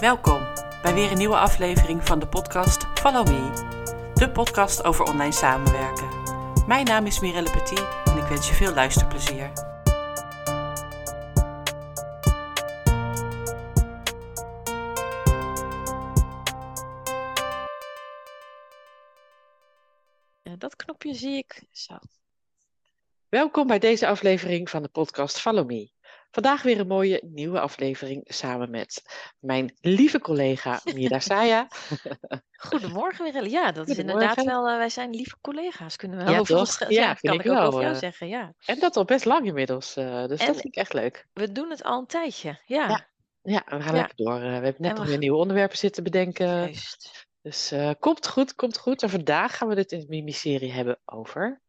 Welkom bij weer een nieuwe aflevering van de podcast Follow Me, de podcast over online samenwerken. Mijn naam is Mirelle Petit en ik wens je veel luisterplezier. Dat knopje zie ik zo. Welkom bij deze aflevering van de podcast Follow Me. Vandaag weer een mooie nieuwe aflevering samen met mijn lieve collega Mira Saya. Goedemorgen Mirelle. Ja, dat is inderdaad wel, uh, wij zijn lieve collega's, kunnen we wel Ja, over ons, ja, Ja, kan ik ik ook wel, over jou eh. zeggen, ja. En dat al best lang inmiddels, eh, dus En- dat vind ik echt leuk. We doen het al een tijdje, ja. Ja, Ja, we gaan lekker door. Eh, we hebben net nog we weer nieuwe onderwerpen zitten bedenken. Juist. Dus eh, komt goed, komt goed. En vandaag gaan we dit in de miniserie hebben over...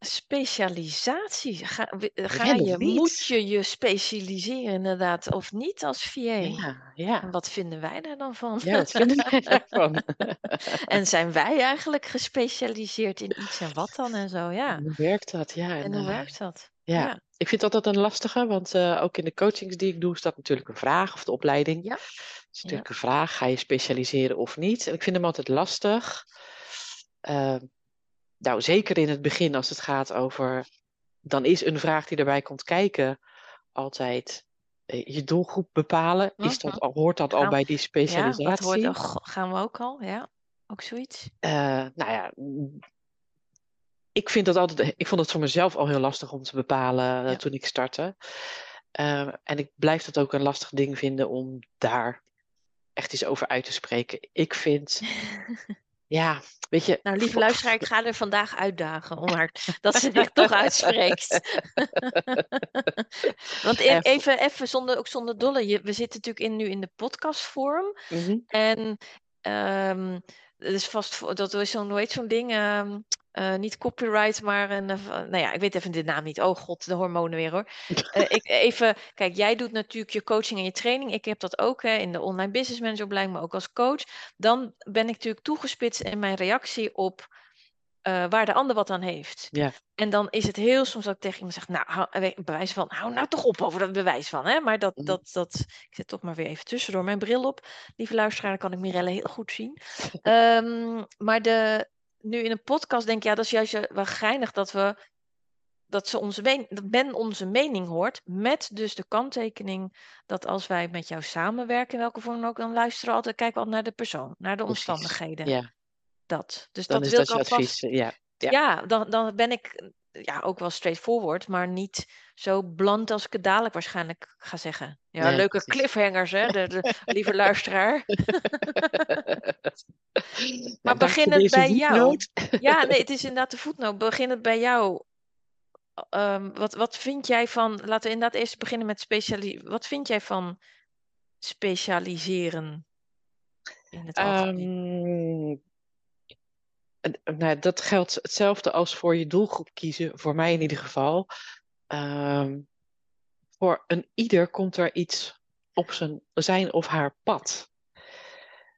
Specialisatie. Ga, we- ga je, moet je je specialiseren inderdaad of niet als VA? Ja, ja. En wat vinden wij daar dan van? Ja, wat vinden wij daarvan? en zijn wij eigenlijk gespecialiseerd in iets en wat dan en zo, ja. Hoe werkt dat? Ja, En hoe eh, werkt dat? Ja, Ja. ik vind dat altijd een lastige, want eh, ook in de coachings die ik doe staat natuurlijk een vraag of de opleiding. Ja. Het is natuurlijk een vraag, ga je specialiseren of niet? En ik vind hem altijd lastig. Eh, nou, zeker in het begin als het gaat over, dan is een vraag die erbij komt kijken altijd eh, je doelgroep bepalen. Is dat, Mhm. al, hoort dat al bij die Ja, specialisatie? dat hoort, go- gaan we ook al, ja. Ook zoiets? Eh, nou ja, ik vind dat altijd, ik vond het voor mezelf al heel lastig om te bepalen eh, Ja. toen ik startte. Eh, en ik blijf dat ook een lastig ding vinden om daar echt iets over uit te spreken. Ik vind, ja, weet je. Nou, lieve luisteraar, ik ga er vandaag uitdagen om haar dat ze zich toch uitspreekt. Want e- even, even zonder, ook zonder dolle, je, we zitten natuurlijk in, nu in de podcastvorm. Mhm. En ehm dat is vast, dat is zo'n, hoe heet zo'n ding? ehm, eh, niet copyright, maar een, eh, nou ja, ik weet even de naam niet. Oh god, de hormonen weer hoor. Eh, ik, even, kijk, jij doet natuurlijk je coaching en je training. Ik heb dat ook hè, in de online business manager opleiding, maar ook als coach. Dan ben ik natuurlijk toegespitst in mijn reactie op waar de ander wat aan heeft. Ja. En dan is het heel soms dat ik tegen iemand zeg, nou, hou, bewijs van, hou nou toch op over dat bewijs van. Hè? Maar dat, Mhm. dat, dat, ik zet toch maar weer even tussendoor mijn bril op. Lieve luisteraar, dan kan ik Mirelle heel goed zien. Ehm, maar de, nu in een podcast denk ik, ja, dat is juist wel geinig dat we dat, ze onze men, dat men onze mening hoort, met dus de kanttekening dat als wij met jou samenwerken, in welke vorm dan ook, dan luisteren we altijd, kijken we altijd naar de persoon, naar de omstandigheden. Ja, Dat. Dus dan dat is wil dat ik alvast. advies. eh, Ja, ja. Ja, dan, dan ben ik ja, ook wel straightforward, maar niet zo bland als ik het dadelijk waarschijnlijk ga zeggen. Ja, Nee, leuke precies. cliffhangers, hè, de, de lieve luisteraar. Maar begin het bij jou. Ja, nee, het is inderdaad de voetnoot. Begin het bij jou. Ehm, wat, wat vind jij van, laten we inderdaad eerst beginnen met speciali Wat vind jij van specialiseren in het algemeen? En- nou, dat geldt hetzelfde als voor je doelgroep kiezen, voor mij in ieder geval. Ehm, voor een ieder komt er iets op zijn, zijn of haar pad.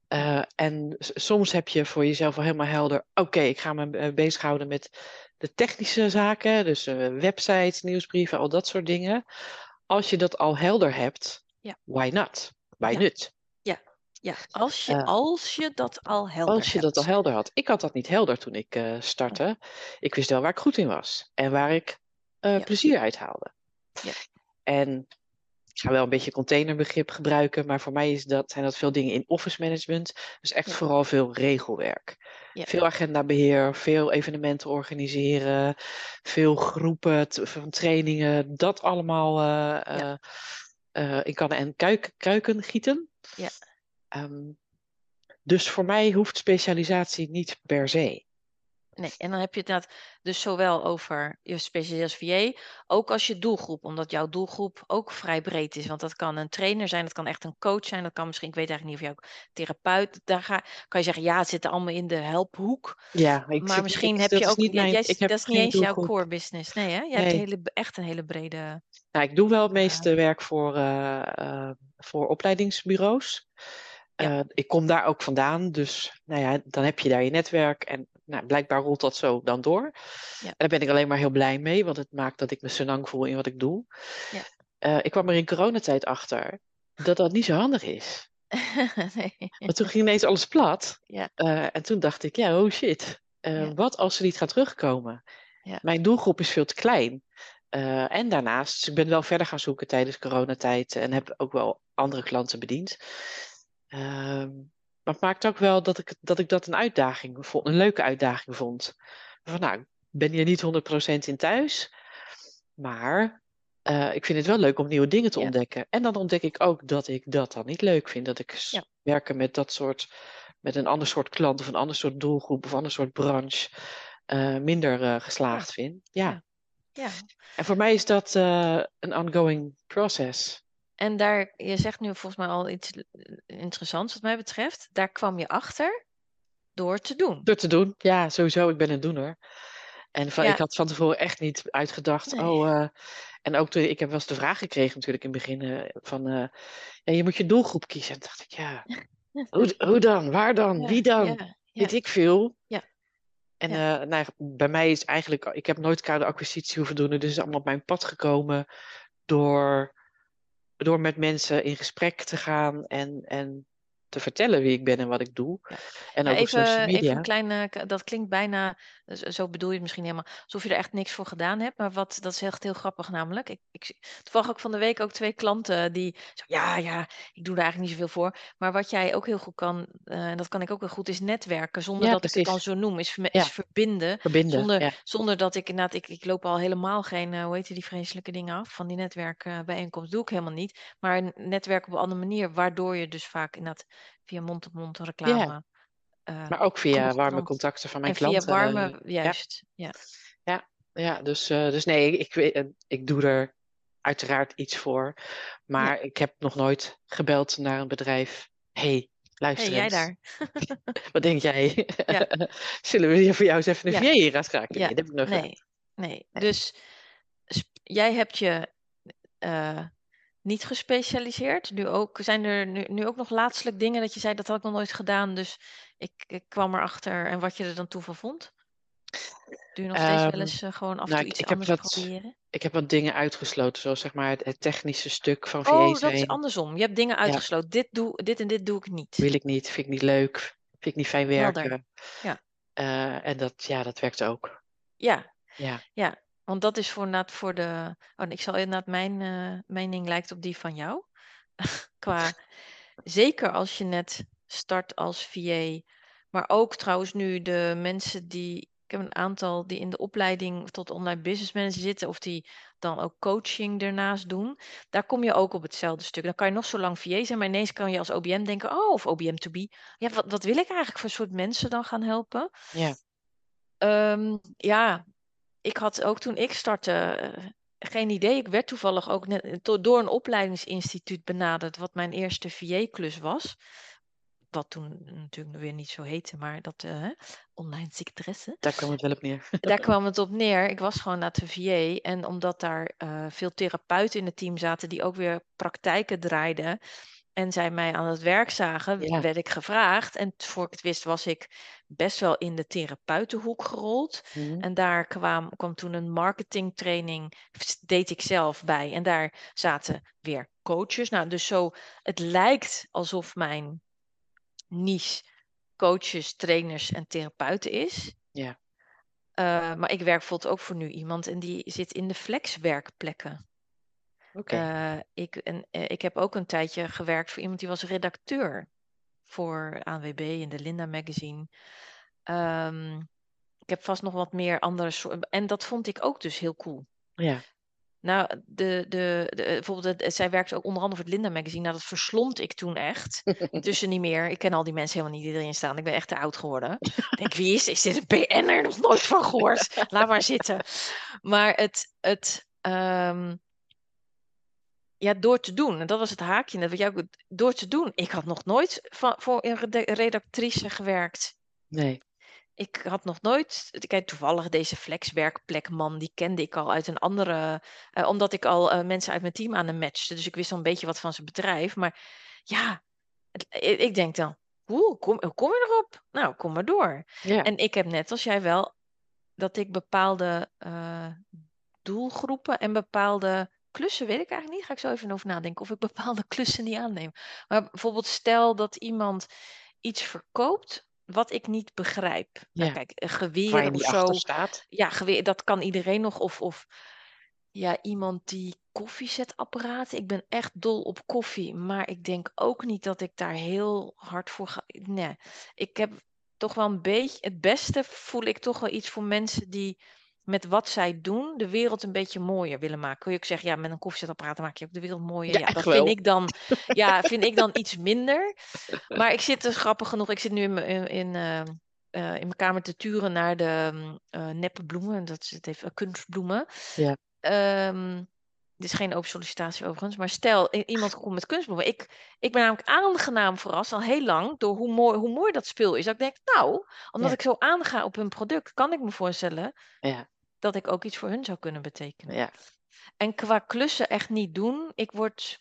Eh, en soms heb je voor jezelf al helemaal helder, oké, ik ga me eh, bezighouden met de technische zaken, dus eh, websites, nieuwsbrieven, al dat soort dingen. Als je dat al helder hebt, Ja. why not? Why Ja. not? Ja, als je, eh, als je dat al helder Als je dat al hebt. helder had. Ik had dat niet helder toen ik eh, startte. Ik wist wel waar ik goed in was en waar ik eh, Ja. plezier uit haalde. Ja. En ik ga wel een beetje containerbegrip gebruiken, maar voor mij is dat, zijn dat veel dingen in office management. Dus echt Ja. vooral veel regelwerk. Ja. Veel agendabeheer, veel evenementen organiseren, veel groepen t- van trainingen. Dat allemaal eh, eh, eh, in kannen en kuik- kruiken gieten. Ja. Ehm, dus voor mij hoeft specialisatie niet per se. Nee, en dan heb je het inderdaad dus zowel over je specialisatie als VA, ook als je doelgroep, omdat jouw doelgroep ook vrij breed is. Want dat kan een trainer zijn, dat kan echt een coach zijn, dat kan misschien, ik weet eigenlijk niet of jij ook therapeut, daar ga, kan je zeggen, ja, het zit allemaal in de helphoek. Ja, ik Maar zit- misschien ik- heb je ook, niet jij- mijn- jij- ik heb dat is niet eens jouw core business. Nee, hè? Je hebt hele, echt een hele brede. Nou, ik doe wel het meeste werk voor, eh, eh, voor opleidingsbureaus. Ja. Eh, ik kom daar ook vandaan, dus nou ja, dan heb je daar je netwerk en nou, blijkbaar rolt dat zo dan door. Ja. En daar ben ik alleen maar heel blij mee, want het maakt dat ik me senang voel in wat ik doe. Ja. Eh, ik kwam er in coronatijd achter dat dat niet zo handig is. nee. Maar toen ging ineens alles plat. Ja. Eh, en toen dacht ik, ja, oh shit. Wat als ze niet gaat terugkomen? Ja. Mijn doelgroep is veel te klein. En daarnaast, dus ik ben wel verder gaan zoeken tijdens coronatijd en heb ook wel andere klanten bediend. Ehm, maar het maakt ook wel dat ik, dat ik dat een uitdaging vond, een leuke uitdaging vond. Van nou, ik ben hier niet 100% in thuis, maar eh, ik vind het wel leuk om nieuwe dingen te Ja. ontdekken. En dan ontdek ik ook dat ik dat dan niet leuk vind. Dat ik Ja. werken met dat soort, met een ander soort klant of een ander soort doelgroep of een ander soort branche eh, minder eh, geslaagd vind. Ja. Ja. Ja. En voor mij is dat een ongoing process. En daar, je zegt nu volgens mij al iets interessants wat mij betreft. Daar kwam je achter door te doen. Door te doen. Ja, sowieso. Ik ben een doener. En van, Ja. ik had van tevoren echt niet uitgedacht. Nee. Oh, eh, en ook toen, ik heb wel eens de vraag gekregen natuurlijk in het begin eh, van eh, ja, je moet je doelgroep kiezen. En toen dacht ik, ja, hoe, hoe dan? Waar dan? Ja, Wie dan? Ja. Weet ik veel. Ja. En Ja. eh, nou, bij mij is eigenlijk, ik heb nooit koude acquisitie hoeven doen. Dus het is allemaal op mijn pad gekomen door, door met mensen in gesprek te gaan en, en te vertellen wie ik ben en wat ik doe. En Ja, ook op social even, even media. een kleine, dat klinkt bijna, zo zo bedoel je het misschien helemaal, alsof je er echt niks voor gedaan hebt. Maar wat, dat is echt heel grappig namelijk. Ik, ik, toevallig ook van de week ook twee klanten die, zo, ja, ja, ik doe daar eigenlijk niet zoveel voor. Maar wat jij ook heel goed kan, eh, en dat kan ik ook heel goed, is netwerken. Zonder Ja, dat ik het dan zo noem, is, Ja. is verbinden. Verbinden. Zonder, ja. zonder dat ik inderdaad, ik, ik loop al helemaal geen, eh, hoe heet die vreselijke dingen af, van die netwerkbijeenkomst doe ik helemaal niet. Maar een netwerk op een andere manier, waardoor je dus vaak inderdaad via mond-op-mond reclame. Eh, Maar ook via warme contacten van mijn en via klanten. warme, ja. juist. Ja. Ja, dus, eh, dus nee, ik, weet- eh, ik doe er uiteraard iets voor. Maar ik heb nog nooit gebeld naar een bedrijf. hey, Hey, luister jij eens. daar? Wat denk jij? Ja. Zullen we hier voor jou eens even een Ja. VA hier gaan schakelen? Ja, Nee, dat heb ik nog Nee, niet. nee. Nee. Dus jij hebt je eh, niet gespecialiseerd. Nu ook, zijn er nu, nu ook nog laatstelijk dingen dat je zei dat had ik nog nooit gedaan. Dus ik, ik kwam erachter en wat je er dan toe van vond? Doe je nog steeds wel Ehm, eens eh, gewoon af en nou, toe iets ik heb anders wat- proberen? Ik heb wat dingen uitgesloten, zoals zeg maar het, het technische stuk van VA Oh, dat is andersom. Je hebt dingen uitgesloten. Dit, doe, dit en dit doe ik niet. Wil ik niet, vind ik niet leuk, vind ik niet fijn Helder. werken. Ja. Eh, en dat, ja, dat werkt ook. Ja, Ja. Want dat is voor, inderdaad voor de. Oh, ik zal inderdaad, mijn eh, mening lijkt op die van jou. Qua, zeker als je net start als VA. Maar ook trouwens nu de mensen die. Ik heb een aantal die in de opleiding tot online business manager zitten. Of die dan ook coaching ernaast doen. Daar kom je ook op hetzelfde stuk. Dan kan je nog zo lang VA zijn. Maar ineens kan je als OBM denken. Oh, of OBM to be. Ja, wat, wat wil ik eigenlijk voor soort mensen dan gaan helpen? Ja. Ehm, ja, ik had ook toen ik startte eh, geen idee. Ik werd toevallig ook net, eh, door een opleidingsinstituut benaderd, wat mijn eerste VA-klus was. Wat toen natuurlijk weer niet zo heette, maar dat eh, online secretaresse. Daar kwam het wel op neer. Daar kwam het op neer. Ik was gewoon naar de VA. En omdat daar eh, veel therapeuten in het team zaten die ook weer praktijken draaiden. En zij mij aan het werk zagen, Ja. werd ik gevraagd. En voor ik het wist, was ik best wel in de therapeutenhoek gerold. Mhm. En daar kwam, kwam toen een marketingtraining, deed ik zelf bij. En daar zaten weer coaches. Nou, dus zo, het lijkt alsof mijn niche coaches, trainers en therapeuten is. Ja. Eh, maar ik werk bijvoorbeeld ook voor nu iemand en die zit in de flexwerkplekken. Oké. Eh, ik, en, eh, ik heb ook een tijdje gewerkt voor iemand die was redacteur voor ANWB in de Linda Magazine. Ehm, ik heb vast nog wat meer andere soorten. En dat vond ik ook dus heel cool. ja. Nou, de, de, de, bijvoorbeeld, het- zij werkte ook onder andere voor het Linda Magazine. Nou, dat verslond ik toen echt. Intussen niet meer. Ik ken al die mensen helemaal niet die erin staan. Ik ben echt te oud geworden. Ik denk, wie is, is dit een BN'er? Nog nooit van gehoord. Laat maar zitten. Maar het, het ehm, ja, door te doen. En dat was het haakje net wat jij ook, door te doen. Ik had nog nooit van, voor een redactrice gewerkt. Nee. Ik had nog nooit, kijk, toevallig deze flexwerkplekman, die kende ik al uit een andere, eh, omdat ik al eh, mensen uit mijn team aan hem matchte. Dus ik wist al een beetje wat van zijn bedrijf. Maar ja, het- ik, ik denk dan, hoe kom, hoe kom je erop? Nou, kom maar door. En ik heb net als jij wel dat ik bepaalde eh, doelgroepen en bepaalde klussen weet ik eigenlijk niet. Ga ik zo even over nadenken of ik bepaalde klussen niet aanneem. Maar bijvoorbeeld stel dat iemand iets verkoopt wat ik niet begrijp. Nou, Ja. kijk, geweer of zo. staat. Ja, geweer, dat kan iedereen nog. Of, of ja, iemand die koffiezetapparaten. Ik ben echt dol op koffie, maar ik denk ook niet dat ik daar heel hard voor ga. Nee, ik heb toch wel een beetje. Het beste voel ik toch wel iets voor mensen die met wat zij doen de wereld een beetje mooier willen maken. Kun je ook zeggen, ja, met een koffiezetapparaat maak je ook de wereld mooier. Ja, dat vind ik dan, ja, vind ik dan iets minder. Maar ik zit dus grappig genoeg, ik zit nu in, mijn- in, in, eh, eh, in mijn kamer te turen naar de eh, neppe bloemen. Dat is het even kunstbloemen. Ja. Ehm, dit is geen open sollicitatie overigens, maar stel iemand komt met kunstbloemen. Ik, ik ben namelijk aangenaam verrast al heel lang door hoe mooi, hoe mooi dat spul is. Dat ik denk, nou, omdat Ja. ik zo aanga op hun product, kan ik me voorstellen Ja, dat ik ook iets voor hun zou kunnen betekenen. ja. En qua klussen echt niet doen. Ik word.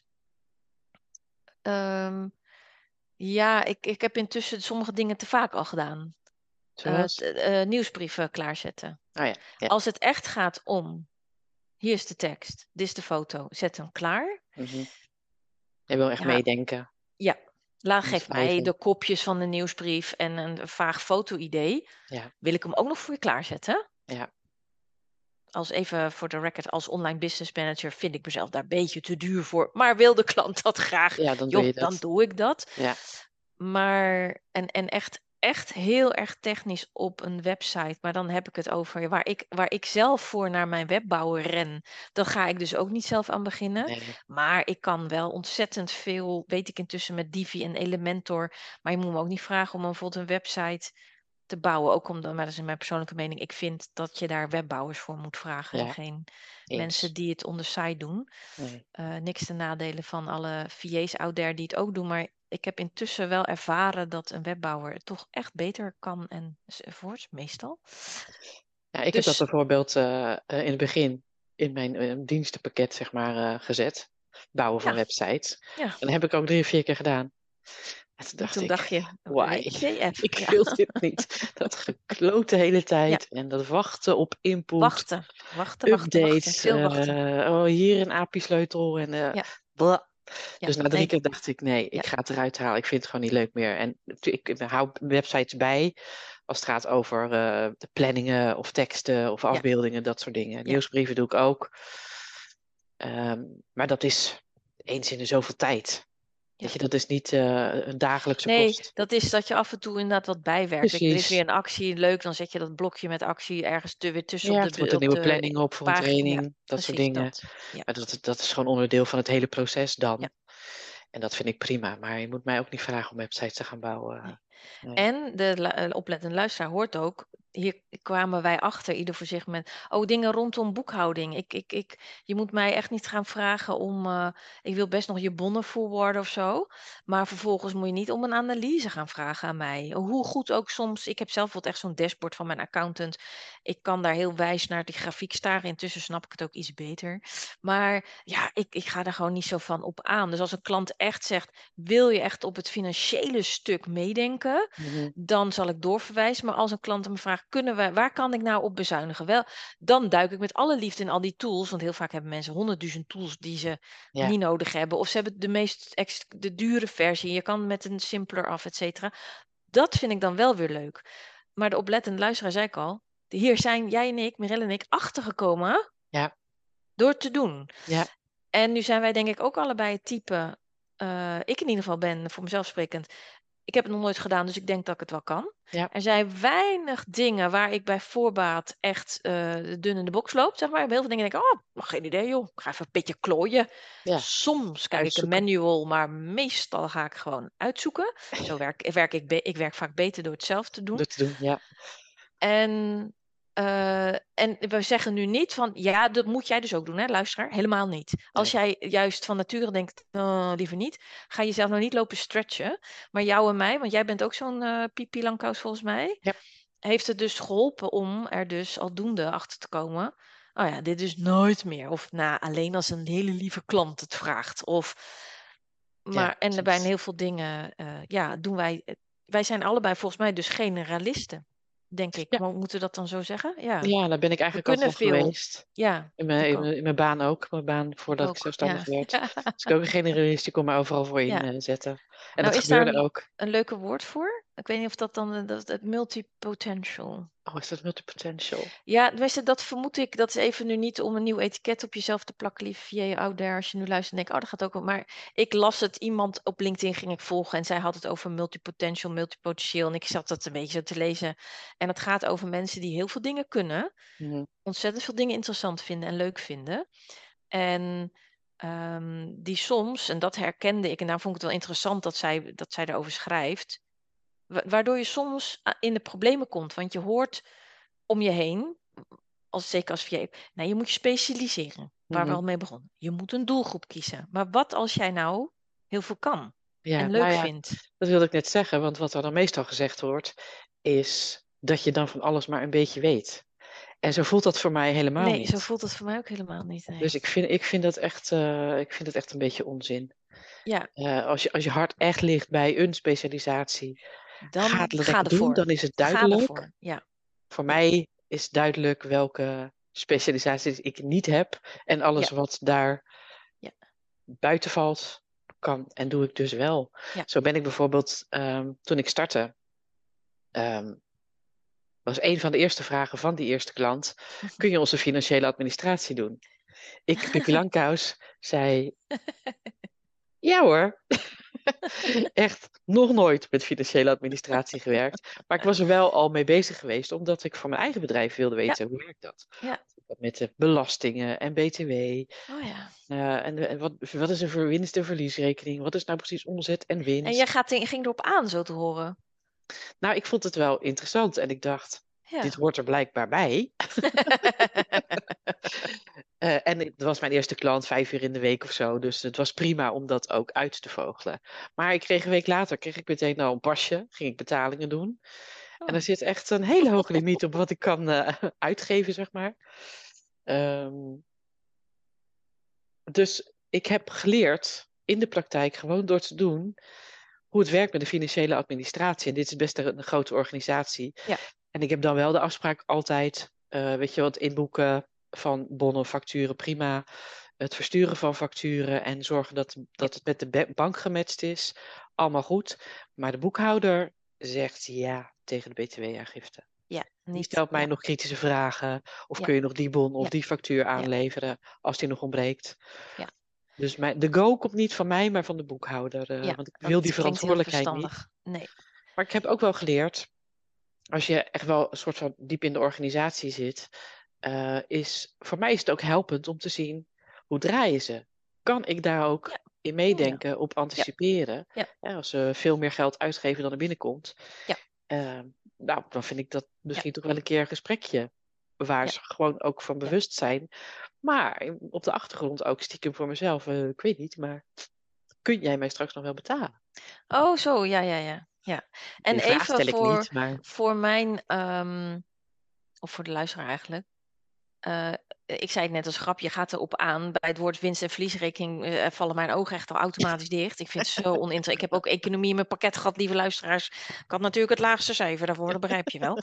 ehm, ja, ik, ik heb intussen sommige dingen te vaak al gedaan. T- eh, nieuwsbrieven klaarzetten. Oh ja, ja. Als het echt gaat om. Hier is de tekst, dit is de foto, zet hem klaar. Mhm. Je wil echt Ja. meedenken. Ja, laat geef mij de kopjes van de nieuwsbrief en een vaag foto-idee. Ja. Wil ik hem ook nog voor je klaarzetten? Ja. Als even voor de record, als online business manager vind ik mezelf daar een beetje te duur voor. Maar wil de klant dat graag? Ja, dan doe Joh, dat. dan doe ik dat. Ja. Maar, en, en echt, echt heel erg technisch op een website. Maar dan heb ik het over waar ik, waar ik zelf voor naar mijn webbouwer ren. Dan ga ik dus ook niet zelf aan beginnen. Nee. Maar ik kan wel ontzettend veel, weet ik intussen met Divi en Elementor. Maar je moet me ook niet vragen om bijvoorbeeld een website te bouwen. Ook omdat, maar dat is in mijn persoonlijke mening, ik vind dat je daar webbouwers voor moet vragen. En geen Eens. mensen die het on the side doen. Nee. Eh, niks te nadelen van alle VA's out there die het ook doen. Maar ik heb intussen wel ervaren dat een webbouwer het toch echt beter kan enzovoorts, meestal. Ja, ik heb Dus- dat bijvoorbeeld eh, in het begin in mijn dienstenpakket zeg maar, gezet. Bouwen van Ja. websites. Ja. En dat heb ik ook drie of vier keer gedaan. En toen En dacht toen ik, dacht je, why? Ik Ja. wil dit niet. Dat gekloot de hele tijd. En dat wachten op input. Wachten, wachten, wachten, wachten. updates. Veel wachten. eh, oh, hier een API-sleutel. En, eh, Ja. bla. Ja, dus na drie nee. keer dacht ik, nee, ik ga het eruit halen. Ik vind het gewoon niet leuk meer. En ik hou websites bij als het gaat over eh, de planningen of teksten of afbeeldingen, dat soort dingen. Nieuwsbrieven doe ik ook. Ehm, maar dat is eens in de zoveel tijd. Ja. Weet je, dat is niet eh, een dagelijkse Nee, kost. dat is dat je af en toe inderdaad wat bijwerkt. Ik- Er is Precies. weer een actie, leuk, dan zet je dat blokje met actie ergens te, weer tussen Ja, op de, moet een nieuwe planning op voor een. Ja, training, dat soort precies dingen. dat. Ja. Maar dat, dat is gewoon onderdeel van het hele proces dan. Ja. En dat vind ik prima. Maar je moet mij ook niet vragen om websites te gaan bouwen. Nee. Nee. En de eh, oplettende luisteraar hoort ook, hier kwamen wij achter, ieder voor zich met, oh, dingen rondom boekhouding. Ik, ik, ik, je moet mij echt niet gaan vragen om, eh, ik wil best nog je bonnen forwarden of zo, maar vervolgens moet je niet om een analyse gaan vragen aan mij. Hoe goed ook soms, ik heb zelf wat echt zo'n dashboard van mijn accountant. Ik kan daar heel wijs naar die grafiek staren, intussen snap ik het ook iets beter. Maar ja, ik, ik ga daar gewoon niet zo van op aan. Dus als een klant echt zegt, wil je echt op het financiële stuk meedenken? Mhm. dan zal ik doorverwijzen. Maar als een klant me vraagt, kunnen we, waar kan ik nou op bezuinigen? Wel, dan duik ik met alle liefde in al die tools. Want heel vaak hebben mensen honderdduizend tools die ze Ja. niet nodig hebben. Of ze hebben de meest ex- de dure versie. Je kan met een simpeler af, et cetera. Dat vind ik dan wel weer leuk. Maar de oplettende luisteraar zei ik al. Hier zijn jij en ik, Mirelle en ik, achtergekomen. Ja. Door te doen. Ja. En nu zijn wij denk ik ook allebei het type. eh, ik in ieder geval ben voor mezelf sprekend. Ik heb het nog nooit gedaan, dus ik denk dat ik het wel kan. Ja. Er zijn weinig dingen waar ik bij voorbaat echt eh, dun in de box loop. Zeg maar. Heel veel dingen denk ik, oh, geen idee joh. Ik ga even een beetje klooien. Ja. Soms kijk Uitzoeken. ik een manual, maar meestal ga ik gewoon uitzoeken. Zo werk, werk ik, ik werk vaak beter door het zelf te doen. Dat te doen, ja. En, eh, en we zeggen nu niet van, ja, dat moet jij dus ook doen, hè, luisteraar. Helemaal niet. Als jij juist van nature denkt, "Oh, liever niet, ga jezelf nou niet lopen stretchen. Maar jou en mij, want jij bent ook zo'n eh pipi langkous volgens mij, Ja. heeft het dus geholpen om er dus aldoende achter te komen. Oh ja, dit is nooit meer. Of nou, alleen als een hele lieve klant het vraagt. Of, maar, en bij heel veel dingen, eh, ja, doen wij, wij zijn allebei volgens mij dus generalisten. Denk ik. Ja. Mo- Moeten we dat dan zo zeggen? Ja. Ja, daar ben ik eigenlijk al veel. geweest. Ja, In mijn, in ook. mijn, in mijn baan ook. Mijn baan voordat ik ook. zelfstandig Ja. werd. Dus ik ook een generalist, die kon me overal voor inzetten. En Nou, dat is daar gebeurde ook. Een leuke woord voor? Ik weet niet of dat dan eh, dat, het multipotential. Oh, is dat multipotential? Ja, tenminste, dat vermoed ik. Dat is even nu niet om een nieuw etiket op jezelf te plakken, VA out there. Als je nu luistert en denkt, oh, dat gaat ook wel. Maar ik las het, iemand op LinkedIn ging ik volgen en zij had het over multipotential, multipotentieel. En ik zat dat een beetje zo te lezen. En het gaat over mensen die heel veel dingen kunnen, Mhm. ontzettend veel dingen interessant vinden en leuk vinden. En ehm, die soms, en dat herkende ik, en daar vond ik het wel interessant dat zij, dat zij erover schrijft, wa- waardoor je soms in de problemen komt. Want je hoort om je heen, als, zeker als VA, nou, je moet je specialiseren, waar we Mhm. al mee begonnen. Je moet een doelgroep kiezen. Maar wat als jij nou heel veel kan Ja, en leuk nou ja, vindt? dat wilde ik net zeggen, want wat er dan meestal gezegd wordt, is dat je dan van alles maar een beetje weet. En zo voelt dat voor mij helemaal Nee, niet. zo voelt het voor mij ook helemaal niet. nee. Dus ik vind, ik vind dat echt, eh, ik vind het echt een beetje onzin. Ja, Eh, als, je, als je hart echt ligt bij een specialisatie, dan ga het ga doen, ervoor. dan is het duidelijk. ervoor. Ja, Voor mij is duidelijk welke specialisaties ik niet heb. En alles wat daar Ja. buiten valt, kan en doe ik dus wel. Ja. Zo ben ik bijvoorbeeld, ehm, toen ik startte, ehm, was een van de eerste vragen van die eerste klant: kun je onze financiële administratie doen? Ik, Pippi Langkous, zei: ja hoor. Echt nog nooit met financiële administratie gewerkt. Maar ik was er wel al mee bezig geweest, omdat ik voor mijn eigen bedrijf wilde weten hoe werkt dat. Ja. Met de belastingen en BTW. Oh ja. eh, en en wat, wat is een winst- en verliesrekening? Wat is nou precies omzet en winst? En jij gaat, in- ging erop aan, zo te horen. Nou, ik vond het wel interessant en ik dacht, Ja. dit hoort er blijkbaar bij. Eh, en het was mijn eerste klant, vijf uur in de week of zo. Dus het was prima om dat ook uit te vogelen. Maar ik kreeg een week later, kreeg ik meteen nou een pasje, ging ik betalingen doen. En Oh. er zit echt een hele hoge limiet op wat ik kan eh, uitgeven, zeg maar. Ehm, dus ik heb geleerd in de praktijk, gewoon door te doen, hoe het werkt met de financiële administratie. En dit is best een, grote organisatie. Ja. En ik heb dan wel de afspraak altijd, eh, weet je wat, inboeken van bonnen, facturen, prima. Het versturen van facturen en zorgen dat, dat het met de ba- bank gematcht is. Allemaal goed. Maar de boekhouder zegt ja tegen de btw-aangifte. Ja, Die niet. stelt mij ja. nog kritische vragen. Of Ja. kun je nog die bon of Ja. die factuur aanleveren als die nog ontbreekt. Ja. Dus mijn, de go komt niet van mij, maar van de boekhouder. eh, Ja, want ik wil die verantwoordelijkheid niet. Nee. Maar ik heb ook wel geleerd, als je echt wel een soort van diep in de organisatie zit, eh, is voor mij is het ook helpend om te zien hoe draaien ze. Kan ik daar ook Ja. in meedenken, op anticiperen? Ja. Hè, als ze veel meer geld uitgeven dan er binnenkomt. Ja. eh, nou, dan vind ik dat misschien toch wel een keer een gesprekje waar Ja. ze gewoon ook van bewust zijn. Maar op de achtergrond ook stiekem voor mezelf. eh, ik weet niet, maar kun jij mij straks nog wel betalen? Oh, zo, ja, ja, ja. ja. En Die even voor, niet, maar voor mijn, ehm, of voor de luisteraar eigenlijk. Eh, ik zei het net als grapje, je gaat erop aan. Bij het woord winst- en verliesrekening eh, vallen mijn ogen echt al automatisch dicht. Ik vind het zo oninteressant. Ik heb ook economie in mijn pakket gehad, lieve luisteraars. Ik had natuurlijk het laagste cijfer daarvoor, dat begrijp je wel.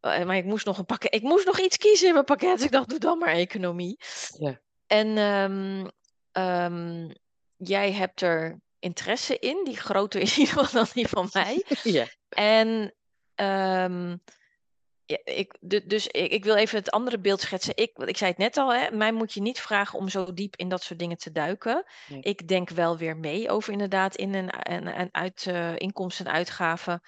Eh, maar ik moest, nog een pakket, ik moest nog iets kiezen in mijn pakket. Ik dacht, doe dan maar economie. Ja. En ehm, ehm, jij hebt er interesse in, die groter is in ieder geval dan die van mij. ja. En ehm, ja, ik, du- dus ik, ik wil even het andere beeld schetsen. Ik, want ik zei het net al, hè, mij moet je niet vragen om zo diep in dat soort dingen te duiken. Nee. Ik denk wel weer mee over inderdaad in en, en, en uit eh, inkomsten en uitgaven.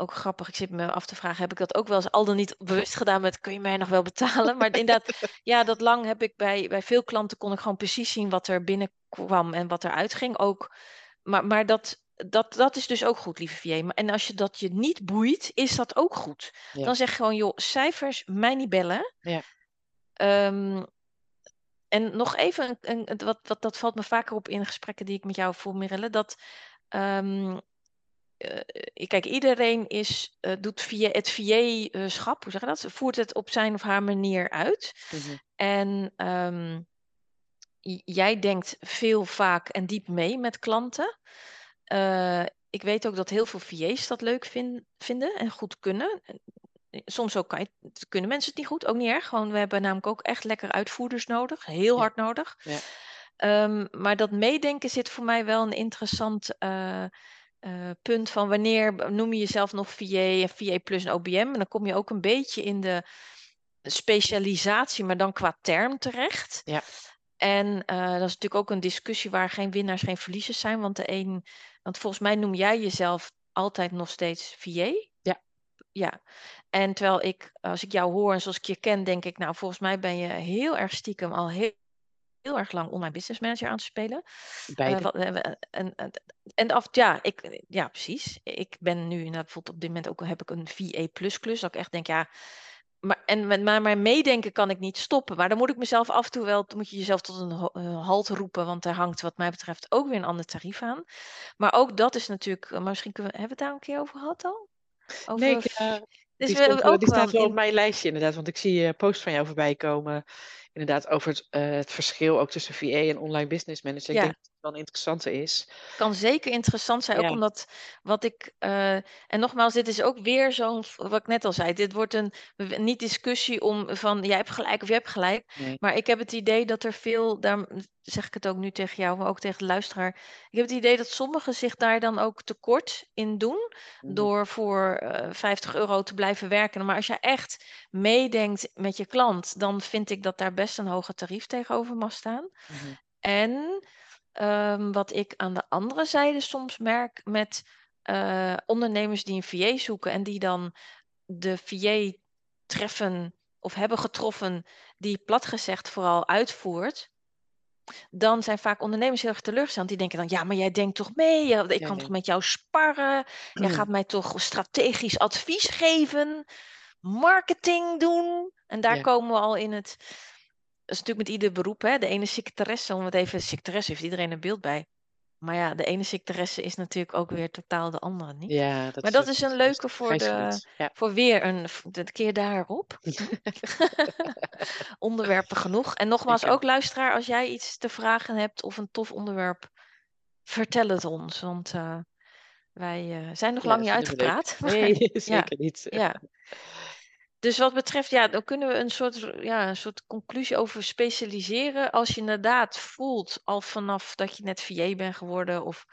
Ook grappig, ik zit me af te vragen, heb ik dat ook wel eens al dan niet bewust gedaan met kun je mij nog wel betalen? Maar inderdaad, ja, dat lang heb ik bij, bij veel klanten kon ik gewoon precies zien wat er binnenkwam en wat er uitging. Ook, maar maar dat, dat, dat is dus ook goed, lieve. Maar- En als je dat je niet boeit, is dat ook goed. Ja. Dan zeg je gewoon, joh, cijfers, mij niet bellen. Ja. Ehm, en nog even, een, een, wat, wat, dat valt me vaker op in gesprekken die ik met jou voer, Mirelle, dat ehm, eh, kijk, iedereen is, eh, doet via het VA-schap, hoe zeg je dat? Voert het op zijn of haar manier uit. Mhm. En ehm, jij denkt veel, vaak en diep mee met klanten. Eh, ik weet ook dat heel veel VA's dat leuk vin- vinden en goed kunnen. soms ook kan je, kunnen mensen het niet goed, ook niet erg. Gewoon, we hebben namelijk ook echt lekker uitvoerders nodig, heel Ja. hard nodig. Ja. Ehm, maar dat meedenken zit voor mij wel een interessant eh, punt van wanneer noem je jezelf nog VA en VA plus een OBM. En dan kom je ook een beetje in de specialisatie, maar dan qua term terecht. Ja. En eh, dat is natuurlijk ook een discussie waar geen winnaars, geen verliezers zijn. Want de een, want volgens mij noem jij jezelf altijd nog steeds VA. Ja. Ja. En terwijl ik, als ik jou hoor en zoals ik je ken, denk ik, nou, volgens mij ben je heel erg stiekem al heel, heel erg lang online business manager aan het spelen. Beide. Eh, wat, eh, en, en, af, ja, ik, ja, precies. Ik ben nu inderdaad bijvoorbeeld op dit moment ook heb ik een VA plus klus. Dat ik echt denk, ja, maar, en met maar meedenken kan ik niet stoppen. Maar dan moet ik mezelf af en toe wel, dan moet je jezelf tot een eh, halt roepen. Want daar hangt wat mij betreft ook weer een ander tarief aan. Maar ook dat is natuurlijk, eh, maar misschien kunnen we, hebben we het daar een keer over gehad al? Over, Nee, ik, eh, dus die, we stond hebben wel- ook die staat wel in- op mijn lijstje inderdaad. Want ik zie een post van jou voorbij komen. Inderdaad, over het, eh, het verschil ook tussen VA en online business manager. Ja. Ik denk een interessante is. kan zeker interessant zijn. Ook Ja. omdat wat ik. eh, en nogmaals, dit is ook weer zo'n. Wat ik net al zei. Dit wordt een. Niet discussie om van jij hebt gelijk of jij hebt gelijk. Nee. Maar ik heb het idee dat er veel. Daar zeg ik het ook nu tegen jou, maar ook tegen de luisteraar. Ik heb het idee dat sommigen zich daar dan ook tekort in doen. Mhm. Door voor eh 50 euro te blijven werken. Maar als je echt meedenkt met je klant. dan vind ik dat daar best een hoger tarief tegenover mag staan. Mhm. En ehm, wat ik aan de andere zijde soms merk met eh, ondernemers die een VA zoeken en die dan de VA treffen of hebben getroffen, die plat gezegd vooral uitvoert. Dan zijn vaak ondernemers heel erg teleurgesteld. Die denken dan, ja, maar jij denkt toch mee? Ik kan ja. toch met jou sparren? Jij gaat mij toch strategisch advies geven? Marketing doen? En daar Ja. komen we al in het... Dat is natuurlijk met ieder beroep, hè? De ene secretaresse, om het even... Secretaresse heeft iedereen een beeld bij. Maar ja, de ene secretaresse is natuurlijk ook weer totaal de andere niet. Ja, dat maar dat is een leuke voor, de. Ja. voor weer een... De keer daarop. Onderwerpen genoeg. En nogmaals, ook luisteraar, als jij iets te vragen hebt of een tof onderwerp, vertel het ons. Want eh, wij eh, zijn nog Ja, lang niet uitgepraat. Nee, zeker niet. ja. Dus wat betreft, ja, dan kunnen we een soort, ja, een soort conclusie over specialiseren. Als je inderdaad voelt, al vanaf dat je net VA bent geworden, of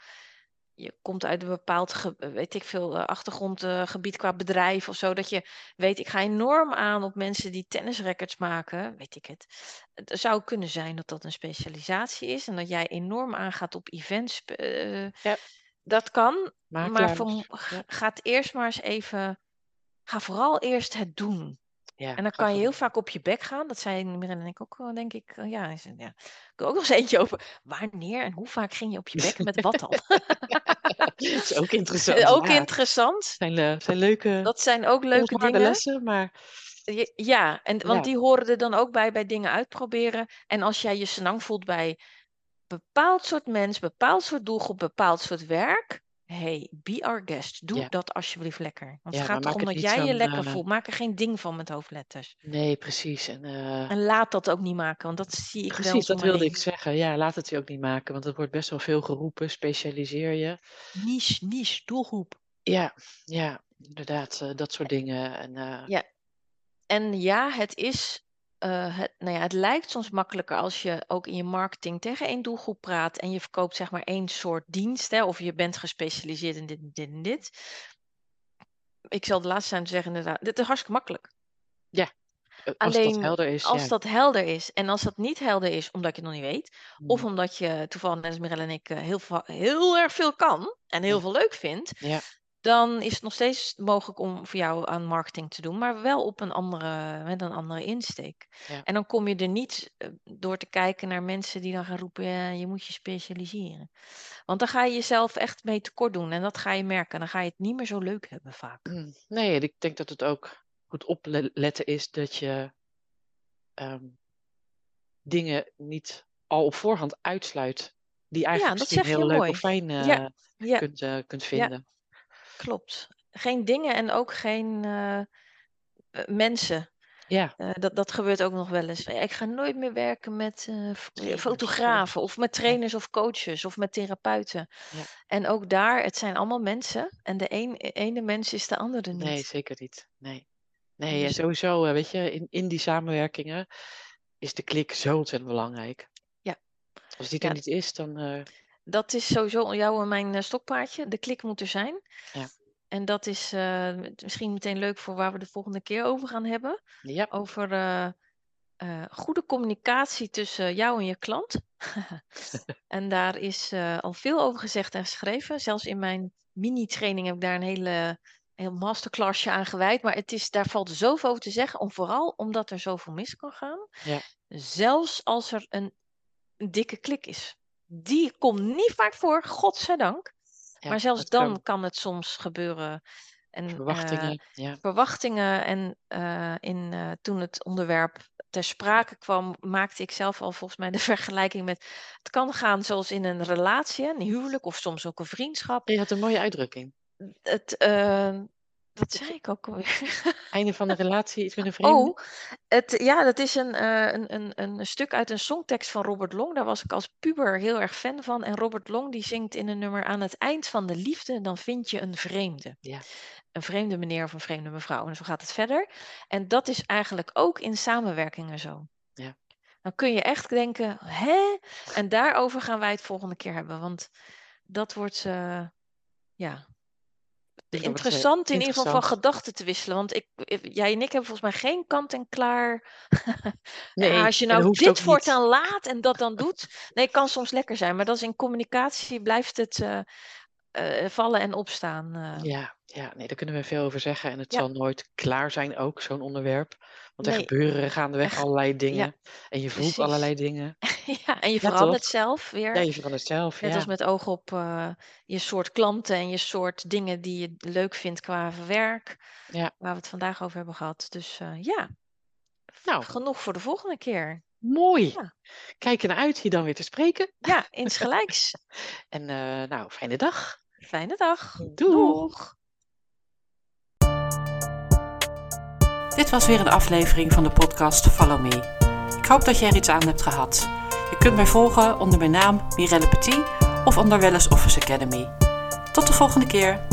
je komt uit een bepaald, weet ik veel, eh, achtergrondgebied qua bedrijf of zo, dat je weet, ik ga enorm aan op mensen die tennisrecords maken, weet ik het. Het zou kunnen zijn dat dat een specialisatie is en dat jij enorm aangaat op events. eh, Ja. Dat kan, maar Makelaars. voor, Ja. ga het eerst maar eens even, ga vooral eerst het doen. Ja, En dan kan je heel vaak op je bek gaan. Dat zei Mirren en ik ook denk ik. Ja. Ik heb ook nog eens eentje over. Wanneer en hoe vaak ging je op je bek? Met wat dan? Dat is ook interessant. ook ja. interessant. zijn, eh, zijn leuke, Dat zijn ook leuke dingen. lessen, maar Ja, en, want Ja. die horen er dan ook bij bij dingen uitproberen. En als jij je senang voelt bij bepaald soort mens, bepaald soort doelgroep, bepaald soort werk. Hey, be our guest. Doe Ja. dat alsjeblieft lekker. Want Ja, het maar gaat maak erom het dat niet jij je zo'n, lekker eh, voelt. Maak er geen ding van met hoofdletters. nee, precies. En, eh, En laat dat ook niet maken, want dat zie ik wel precies, eens om dat me wilde heen. ik zeggen. Ja, laat het je ook niet maken, want er wordt best wel veel geroepen. Specialiseer je. Niche, niche, doelgroep. Ja, ja, inderdaad, eh, dat soort dingen. En, eh, Ja. En ja, het is, eh, het, nou ja, het lijkt soms makkelijker als je ook in je marketing tegen één doelgroep praat en je verkoopt zeg maar één soort dienst, hè, of je bent gespecialiseerd in dit, dit en dit. Ik zal de laatste zijn zeggen inderdaad, dit is hartstikke makkelijk. eh, als dat Alleen helder is, Als ja. dat helder is en als dat niet helder is omdat je het nog niet weet, of Mm, omdat je toevallig net als Mirelle en ik eh, heel, heel erg veel kan en heel Ja. veel leuk vindt, Ja. Dan is het nog steeds mogelijk om voor jou aan marketing te doen, maar wel op een andere, met een andere insteek. Ja. En dan kom je er niet eh, door te kijken naar mensen die dan gaan roepen, ja, je moet je specialiseren. Want dan ga je jezelf echt mee tekort doen en dat ga je merken. Dan ga je het niet meer zo leuk hebben vaak. Mm, Nee, ik denk dat het ook goed opletten is dat je ehm, dingen niet al op voorhand uitsluit die Ja, eigenlijk dat je heel leuk mooi. of fijn eh, Ja, kunt, eh, kunt vinden. Klopt. Geen dingen en ook geen eh, eh, mensen. Ja, Eh, dat, dat gebeurt ook nog wel eens. Ik ga nooit meer werken met fotografen of met trainers of coaches of met therapeuten. Ja. En ook daar, het zijn allemaal mensen. En de een, ene mens is de andere nee, niet. zeker niet. Nee. Nee, en Dus- sowieso, weet je, in, in die samenwerkingen is de klik zo ontzettend belangrijk. Ja. Als die er Ja. niet is, dan Dat is sowieso jou en mijn eh, stokpaardje. De klik moet er zijn. Ja. En dat is eh, misschien meteen leuk voor waar we de volgende keer over gaan hebben. ja, Over eh, goede communicatie tussen jou en je klant. en daar is al veel over gezegd en geschreven. Zelfs in mijn mini-training heb ik daar een hele heel masterclassje aan gewijd. Maar het is, daar valt zoveel over te zeggen. Om, vooral omdat er zoveel mis kan gaan. Ja. Zelfs als er een, een dikke klik is. Die komt niet vaak voor, godzijdank. ja, maar zelfs dan kan. kan het soms gebeuren. En, eh, Verwachtingen, ja. verwachtingen. En eh, in, eh, toen het onderwerp ter sprake kwam, maakte ik zelf al volgens mij de vergelijking met. Het kan gaan zoals in een relatie, een huwelijk of soms ook een vriendschap. Je had een mooie uitdrukking. Het, eh, wat zei ik ook alweer? Einde van de relatie, iets met een vreemde. Oh, het, ja, dat is een, eh, een, een, een stuk uit een songtekst van Robert Long. Daar was ik als puber heel erg fan van. En Robert Long die zingt in een nummer aan het eind van de liefde, dan vind je een vreemde. Ja. Een vreemde meneer of een vreemde mevrouw. En zo gaat het verder. En dat is eigenlijk ook in samenwerkingen zo. Ja. Dan kun je echt denken, hè? En daarover gaan wij het volgende keer hebben. Want dat wordt, eh, ja, Dat interessant in ieder geval van gedachten te wisselen. Want ik, jij en ik hebben volgens mij geen kant en klaar. Nee, Ja, als je nou dit voortaan laat en dat dan doet. Nee, het kan soms lekker zijn. Maar dat is in communicatie blijft het eh, eh, vallen en opstaan. eh. Ja, ja, nee, daar kunnen we veel over zeggen. En het Ja. zal nooit klaar zijn, ook zo'n onderwerp. Want er gebeuren gaandeweg Echt, allerlei dingen. En je voelt precies. allerlei dingen. ja, en je Ja, verandert toch? zelf weer. Ja, je verandert zelf. Net als met oog op eh, je soort klanten en je soort dingen die je leuk vindt qua werk. Ja. Waar we het vandaag over hebben gehad. Dus eh, ja, Nou, genoeg voor de volgende keer. mooi. Ja. Kijk naar uit hier dan weer te spreken. Ja, insgelijks. En eh, nou, fijne dag. Fijne dag. Doeg. Dit was weer een aflevering van de podcast Follow Me. Ik hoop dat je er iets aan hebt gehad. Je kunt mij volgen onder mijn naam Mirelle Petit of onder Wellness Office Academy. Tot de volgende keer.